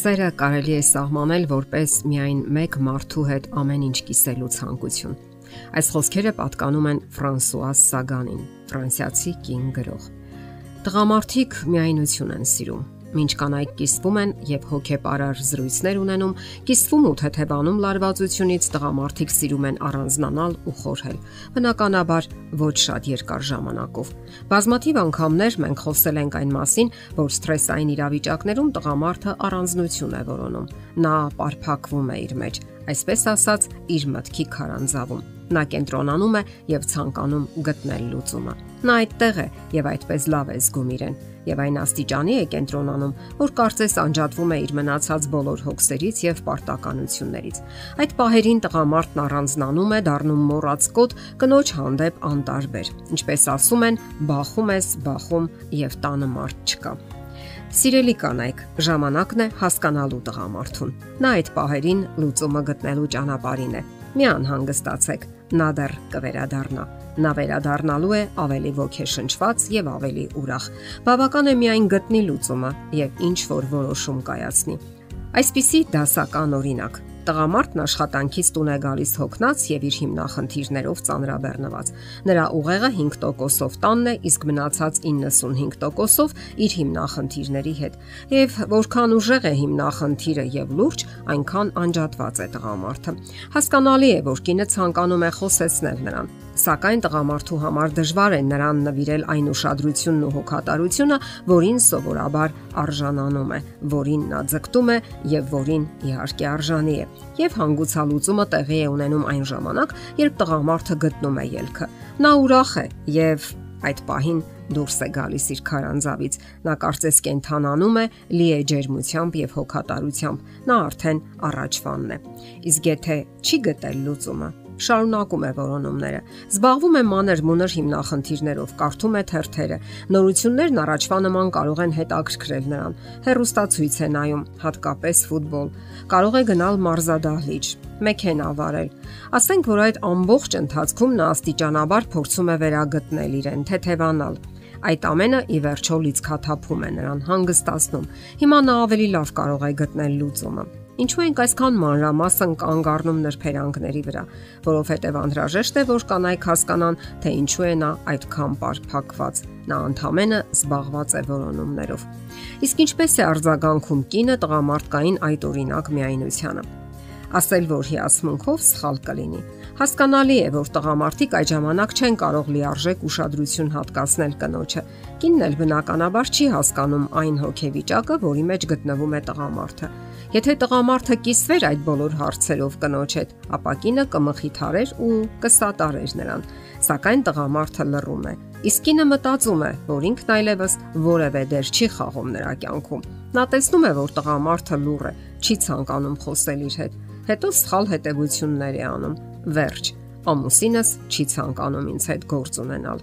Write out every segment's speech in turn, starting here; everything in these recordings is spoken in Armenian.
Սերը կարելի է սահմանել որպես միայն մեկ մարդու հետ ամեն ինչ կիսելու ցանկություն։ Այս խոսքերը պատկանում են Ֆրանսուազ Սագանին, ֆրանսիացի կին գրող։ Տղամարդիկ միայնություն են սիրում, Մինչ կանայք կիսվում են եւ հոգեպարար զրույցներ ունենում, կիսվում ու թեթևանում լարվածությունից տղամարդիկ սիրում են առանձնանալ ու խորհել։ Բնականաբար ոչ շատ երկար ժամանակով։ Բազմաթիվ անգամներ մենք խոսել ենք այն մասին, որ սթրեսային իրավիճակներում տղամարդը առանձնություն է որոնում։ Նա պարփակվում է իր մեջ, այսպես ասած, իր մտքի քարանձավում նա կենտրոնանում է եւ ցանկանում գտնել լուծումը։ Նա այդտեղ է եւ այդպես լավ է զգում իրեն եւ այն աստիճանի է կենտրոնանում, որ կարծես անջատվում է իր մնացած բոլոր հոգսերից եւ պարտականություններից։ Այդ պահերին տղամարդն առանձնանում է, դառնում մոռացկոտ, կնոջ հանդեպ անտարբեր։ Ինչպես ասում են, բախում ես, բախում եւ տանը մարդ չկա։ Սիրելի կանայք, ժամանակն է հասկանալու տղամարդուն։ Նա այդ պահերին լուծումը գտնելու ճանապարհին է։ Մի անհանգստացեք, նա դեռ կվերադառնա։ Նա վերադառնալու է ավելի ոգեշնչված եւ ավելի ուրախ։ Բավական է միայն գտնի լուծումը եւ ինչ որ որոշում կայացնի։ Այսպիսի դասական օրինակ Տղամարդն աշխատանքից տուն է գալիս հոգնած եւ իր հիմնախնդիրներով ծանրաբեռնված։ Նրա ուղեղը 5%-ով տանն է, իսկ մնացած 95%-ով իր հիմնախնդիրների հետ։ Եվ որքան ուժեղ է հիմնախնդիրը եւ լուրջ, այնքան անջատված է տղամարդը։ Հասկանալի է, որ կինը ցանկանում է խոսեցնել նրան, սակայն տղամարդու համար դժվար է նրան նվիրել այն ուշադրությունն ու հոգատարությունը, որին սովորաբար արժանանում է, որին նա ձգտում է եւ որին իհարկե արժանի է եւ հանգուցալուծումը տեղի է ունենում այն ժամանակ, երբ տղամարդը գտնում է ելքը։ Նա ուրախ է եւ այդ պահին դուրս է գալիս իր քարանձավից։ Նա կարծես կենթանանում է, լի է ջերմությամբ եւ հոգատարությամբ։ Նա արդեն առաջվանն է։ Իսկ եթե չի գտել լուծումը, շարունակում է որոնումները։ Զբաղվում է մանր մունր հիմնախնդիրներով, կարդում է թերթերը։ Նորություններն առաջվա նման կարող են հետաքրքրել նրան։ Հերոստացույց է նայում, հատկապես ֆուտբոլ։ Կարող է գնալ մարզադահլիճ, մեքենա վարել։ Ասենք որ այդ ամբողջ ընթացքում նա աստիճանաբար փորձում է վերագտնել իրեն, թեթևանալ։ Այդ ամենը ի վերջո լիցքաթափում է նրան հանգստացնում։ Հիմա նա ավելի լավ կարող է գտնել լուծումը։ Ինչու ենք այսքան մանրամասն կանգ առնում նրբերանգների վրա, որովհետև անհրաժեշտ է որ կանայք հասկանան, թե ինչու է նա այդքան բարփակված։ Նա ընդհանրապես զբաղված է որոնումներով։ Իսկ ինչպես է արձագանքում կինը տղամարդկային այդ օրինակ միայնությանը ասել, որ հիացմունքով սխալ կլինի։ Հասկանալի է, որ տղամարդիկ այդ ժամանակ չեն կարող լիարժեք ուշադրություն հատկացնել կնոջը։ Կինն էլ բնականաբար չի հասկանում այն հոգեվիճակը, որի մեջ գտնվում է տղամարդը։ Եթե տղամարդը կիսվեր այդ բոլոր հարցերով կնոջ հետ, ապա կինը կմխիթարեր ու կսատարեր նրան։ Սակայն տղամարդը լռում է։ Իսկ կինը մտածում է, որ ինքն այլևս որևէ դեր չի խաղում նրա կյանքում։ Նա տեսնում է, որ տղամարդը լուռ է, չի ցանկանում խոսել իր հետ հետո սխալ հետևություններ է անում։ Վերջ։ Ամուսինս չի ցանկանում ինձ հետ գործ ունենալ։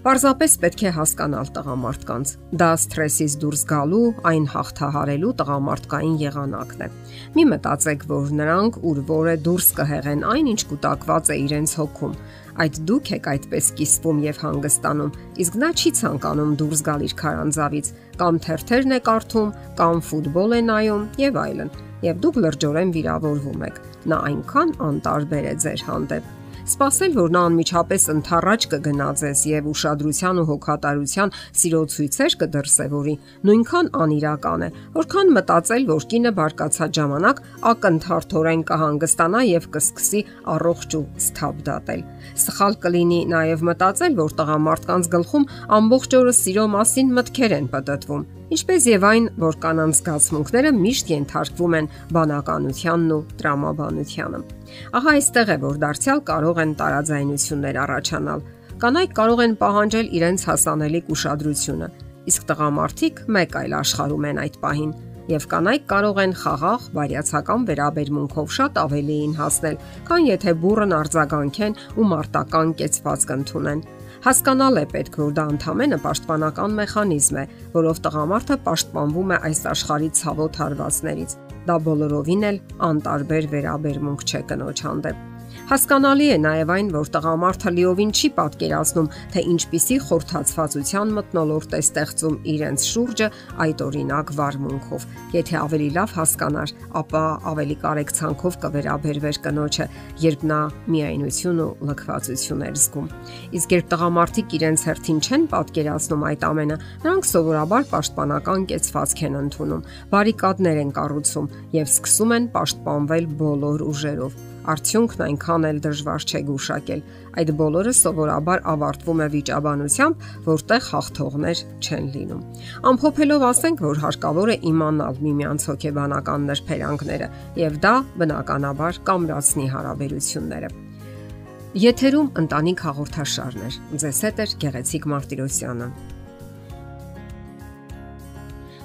Պարզապես պետք է հասկանալ տղամարդկանց։ Դա սթրեսից դուրս գալու, այն հաղթահարելու տղամարդկային եղանակն է։ Մի մտածեք, որ նրանք ուր որը դուրս կհեղեն այն, ինչ կուտակված է իրենց հոգում։ Այդ դուք եք այդպես կիսվում եւ հանգստանում, իսկ նա չի ցանկանում դուրս գալ իր քարանձավից, կամ թերթերն է կարդում, կամ ֆուտբոլ է նայում եւ այլն եւ դուք լրջորեն վիրավորվում եք։ Նա այնքան անտարբեր է ձեր հանդեպ Սպասել, որ նա անմիջապես ընթառաջ կգնա ձեզ եւ ուշադրության ու հոգատարության սիրո ցույցեր կդրսեւորի, նույնքան անիրական է, որքան մտածել, որ կինը բարկացած ժամանակ ակնթարթորեն կհանգստանա եւ կսկսի առողջ ու սթափ դատել։ Սխալ կլինի նաեւ մտածել, որ տղամարդկանց գլխում ամբողջ օրը սիրո մասին մտքեր են պատտվում ինչպես եւ այն, որ կանանց զգացմունքները միշտ ենթարկվում են բանականությանն ու տրամաբանությանը։ Ահա այստեղ է, որ դարձյալ կարող են տարաձայնություններ առաջանալ։ Կանայք կարող են պահանջել իրենց հասանելիք ուշադրությունը, իսկ տղամարդիկ մեկ այլ աշխարհում են այդ պահին եւ կանայք կարող են խաղաղ բարյացակամ վերաբերմունքով շատ ավելիին հասնել, քան եթե բուրըն արձագանքեն ու մարտական կեցվածք ընդունեն։ Հասկանալ է պետք, որ դա ընդամենը պաշտպանական մեխանիզմ է, որով տղամարդը պաշտպանվում է այս աշխարհի ցավոտ հարվածներից։ Դա բոլորովին էլ անտարբեր վերաբերմունք չէ կնոջ հանդեպ։ Հասկանալի է նաև այն, որ տղամարդը լիովին չի պատկերացնում, թե ինչպիսի խորթացվածության մտնոլորտ է ստեղծում իրենց շուրջը այդ օրինակ վարմունքով։ Եթե ավելի լավ հասկանար, ապա ավելի կարեկցանքով կվերաբերվեր կնոջը, երբ նա միայնություն ու լքվածություն էր զգում։ Իսկ երբ տղամարդիկ իրենց հերթին չեն պատկերացնում այդ ամենը, նրանք սովորաբար պաշտպանական կեցվածք են ընդունում, բարիկադներ են կառուցում եւ սկսում են պաշտպանվել բոլոր ուժերով Արդյունքն այնքան էլ դժվար չէ գուշակել։ Այդ բոլորը սովորաբար ավարտվում է վիճաբանությամբ, որտեղ հաղթողներ չեն լինում։ Ամփոփելով ասենք, որ հարկավոր է իմանալ միմյանց հոգեբանական նրբերանգները, եւ դա բնականաբար կամրացնի հարաբերությունները։ Եթերում ընտանիք հաղորդաշարն է։ Ձեզ հետ է Գեղեցիկ Մարտիրոսյանը։